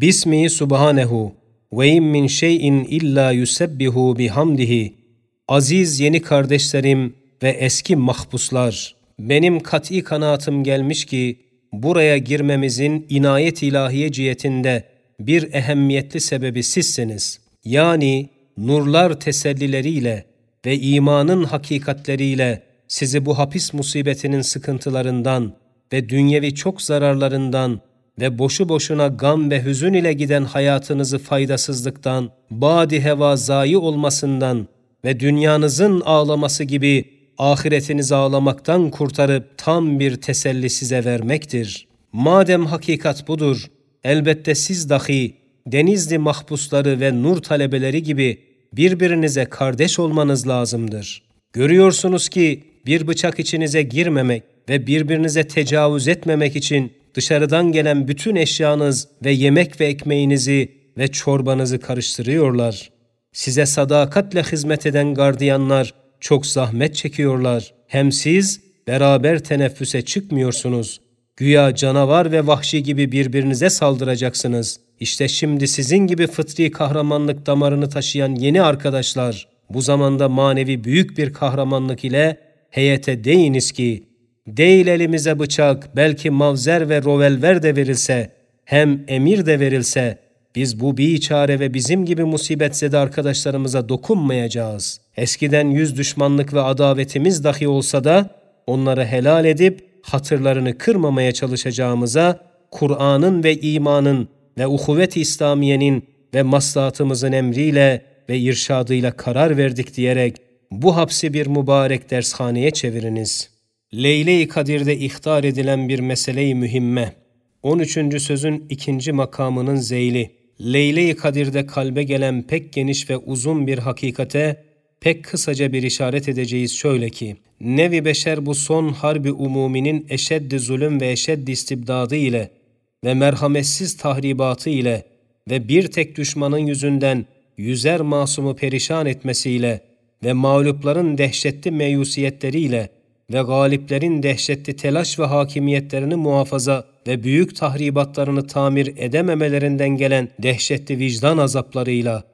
Bismi subhanehu ve in min şeyin illa yusebbihu bihamdihi. Aziz yeni kardeşlerim ve eski mahpuslar, benim kat'i kanaatim gelmiş ki, buraya girmemizin inayet ilahiye cihetinde bir ehemmiyetli sebebi sizsiniz. Yani nurlar tesellileriyle ve imanın hakikatleriyle sizi bu hapis musibetinin sıkıntılarından ve dünyevi çok zararlarından ve boşu boşuna gam ve hüzün ile giden hayatınızı faydasızlıktan, badi heva zayi olmasından ve dünyanızın ağlaması gibi ahiretinizi ağlamaktan kurtarıp tam bir teselli size vermektir. Madem hakikat budur, elbette siz dahi Denizli mahpusları ve nur talebeleri gibi birbirinize kardeş olmanız lazımdır. Görüyorsunuz ki bir bıçak içinize girmemek ve birbirinize tecavüz etmemek için dışarıdan gelen bütün eşyanız ve yemek ve ekmeğinizi ve çorbanızı karıştırıyorlar. Size sadakatle hizmet eden gardiyanlar çok zahmet çekiyorlar. Hem siz beraber teneffüse çıkmıyorsunuz. Güya canavar ve vahşi gibi birbirinize saldıracaksınız. İşte şimdi sizin gibi fıtri kahramanlık damarını taşıyan yeni arkadaşlar bu zamanda manevi büyük bir kahramanlık ile heyete deyiniz ki değil elimize bıçak belki mavzer ve rovelver de verilse hem emir de verilse biz bu biçare ve bizim gibi musibetzede arkadaşlarımıza dokunmayacağız. Eskiden yüz düşmanlık ve adavetimiz dahi olsa da onları helal edip hatırlarını kırmamaya çalışacağımıza Kur'an'ın ve imanın ve uhuvvet-i İslamiye'nin ve maslahatımızın emriyle ve irşadıyla karar verdik diyerek bu hapsi bir mübarek dershaneye çeviriniz. Leyle-i Kadir'de ihtar edilen bir mesele-i mühimme. 13. sözün ikinci makamının zeyli. Leyle-i Kadir'de kalbe gelen pek geniş ve uzun bir hakikate pek kısaca bir işaret edeceğiz şöyle ki, Nevi beşer bu son harbi umuminin eşeddi zulüm ve eşeddi istibdadı ile ve merhametsiz tahribatı ile ve bir tek düşmanın yüzünden yüzer masumu perişan etmesiyle ve mağlupların dehşetli meyusiyetleriyle ve galiplerin dehşetli telaş ve hakimiyetlerini muhafaza ve büyük tahribatlarını tamir edememelerinden gelen dehşetli vicdan azaplarıyla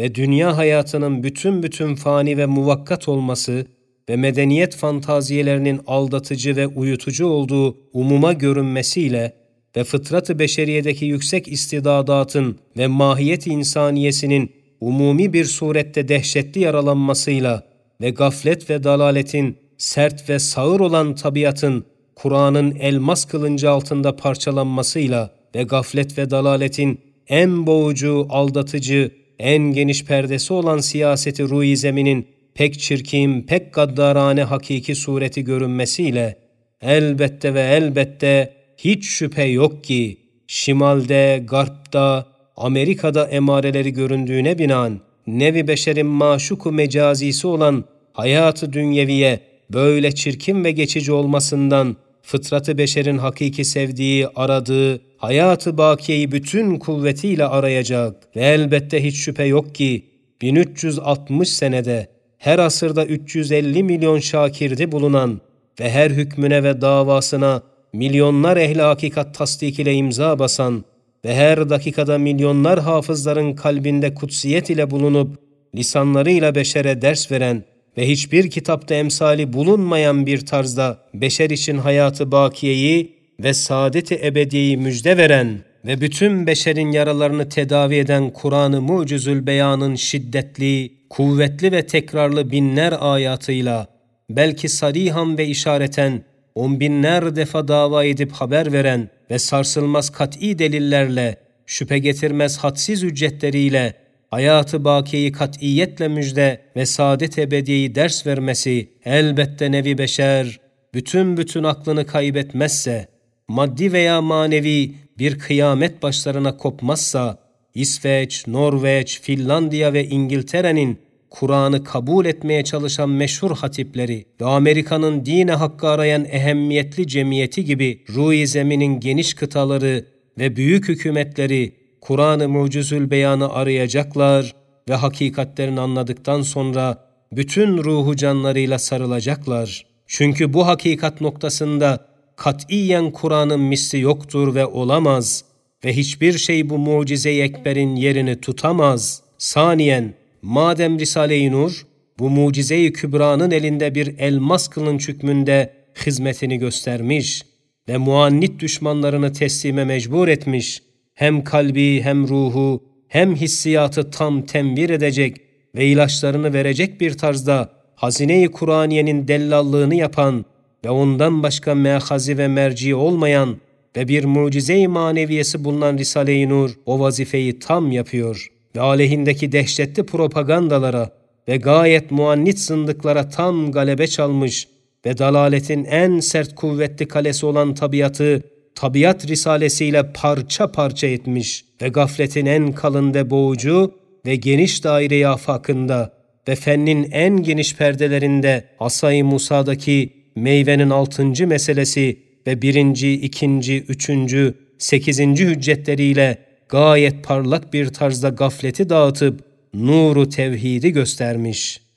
ve dünya hayatının bütün bütün fani ve muvakkat olması ve medeniyet fantaziyelerinin aldatıcı ve uyutucu olduğu umuma görünmesiyle ve fıtratı beşeriyedeki yüksek istidadatın ve mahiyet insaniyesinin umumi bir surette dehşetli yaralanmasıyla ve gaflet ve dalaletin sert ve sağır olan tabiatın Kur'an'ın elmas kılıncı altında parçalanmasıyla ve gaflet ve dalaletin en boğucu, aldatıcı, en geniş perdesi olan siyaseti ruhi zeminin pek çirkin, pek gaddarane hakiki sureti görünmesiyle elbette ve elbette hiç şüphe yok ki şimalde, garpta, Amerika'da emareleri göründüğüne binaen nevi beşerin maşuku mecazisi olan hayatı dünyeviye böyle çirkin ve geçici olmasından fıtratı beşerin hakiki sevdiği, aradığı, hayatı bakiyeyi bütün kuvvetiyle arayacak ve elbette hiç şüphe yok ki 1360 senede her asırda 350 milyon şakirdi bulunan ve her hükmüne ve davasına milyonlar ehli hakikat tasdik ile imza basan ve her dakikada milyonlar hafızların kalbinde kutsiyet ile bulunup lisanlarıyla beşere ders veren ve hiçbir kitapta emsali bulunmayan bir tarzda beşer için hayatı bakiyeyi ve saadeti ebediyeyi müjde veren ve bütün beşerin yaralarını tedavi eden Kur'an-ı Mucizül Beyan'ın şiddetli, kuvvetli ve tekrarlı binler ayatıyla, belki sarihan ve işareten on binler defa dava edip haber veren ve sarsılmaz kat'i delillerle, şüphe getirmez hadsiz ücretleriyle, hayatı bakiyeyi kat'iyetle müjde ve saadet ebediyeyi ders vermesi elbette nevi beşer, bütün bütün aklını kaybetmezse, maddi veya manevi bir kıyamet başlarına kopmazsa, İsveç, Norveç, Finlandiya ve İngiltere'nin Kur'an'ı kabul etmeye çalışan meşhur hatipleri ve Amerika'nın dine hakkı arayan ehemmiyetli cemiyeti gibi ruhi zeminin geniş kıtaları ve büyük hükümetleri Kur'an-ı Mucizül Beyan'ı arayacaklar ve hakikatlerini anladıktan sonra bütün ruhu canlarıyla sarılacaklar. Çünkü bu hakikat noktasında katiyen Kur'an'ın misli yoktur ve olamaz. ve hiçbir şey bu mucize-i ekberin yerini tutamaz. Saniyen, madem Risale-i Nur, bu mucize-i kübranın elinde bir elmas kılınç hükmünde hizmetini göstermiş ve muannit düşmanlarını teslime mecbur etmiş, hem kalbi hem ruhu hem hissiyatı tam tenvir edecek ve ilaçlarını verecek bir tarzda hazine-i Kur'aniyenin dellallığını yapan ve ondan başka mehazi ve merci olmayan ve bir mucize-i maneviyesi bulunan Risale-i Nur o vazifeyi tam yapıyor ve aleyhindeki dehşetli propagandalara ve gayet muannit zındıklara tam galebe çalmış ve dalaletin en sert kuvvetli kalesi olan tabiatı tabiat risalesiyle parça parça etmiş ve gafletin en kalın ve boğucu ve geniş daire afakında ve fennin en geniş perdelerinde Asay-ı Musa'daki meyvenin altıncı meselesi ve birinci, ikinci, üçüncü, sekizinci hüccetleriyle gayet parlak bir tarzda gafleti dağıtıp nuru tevhidi göstermiş.''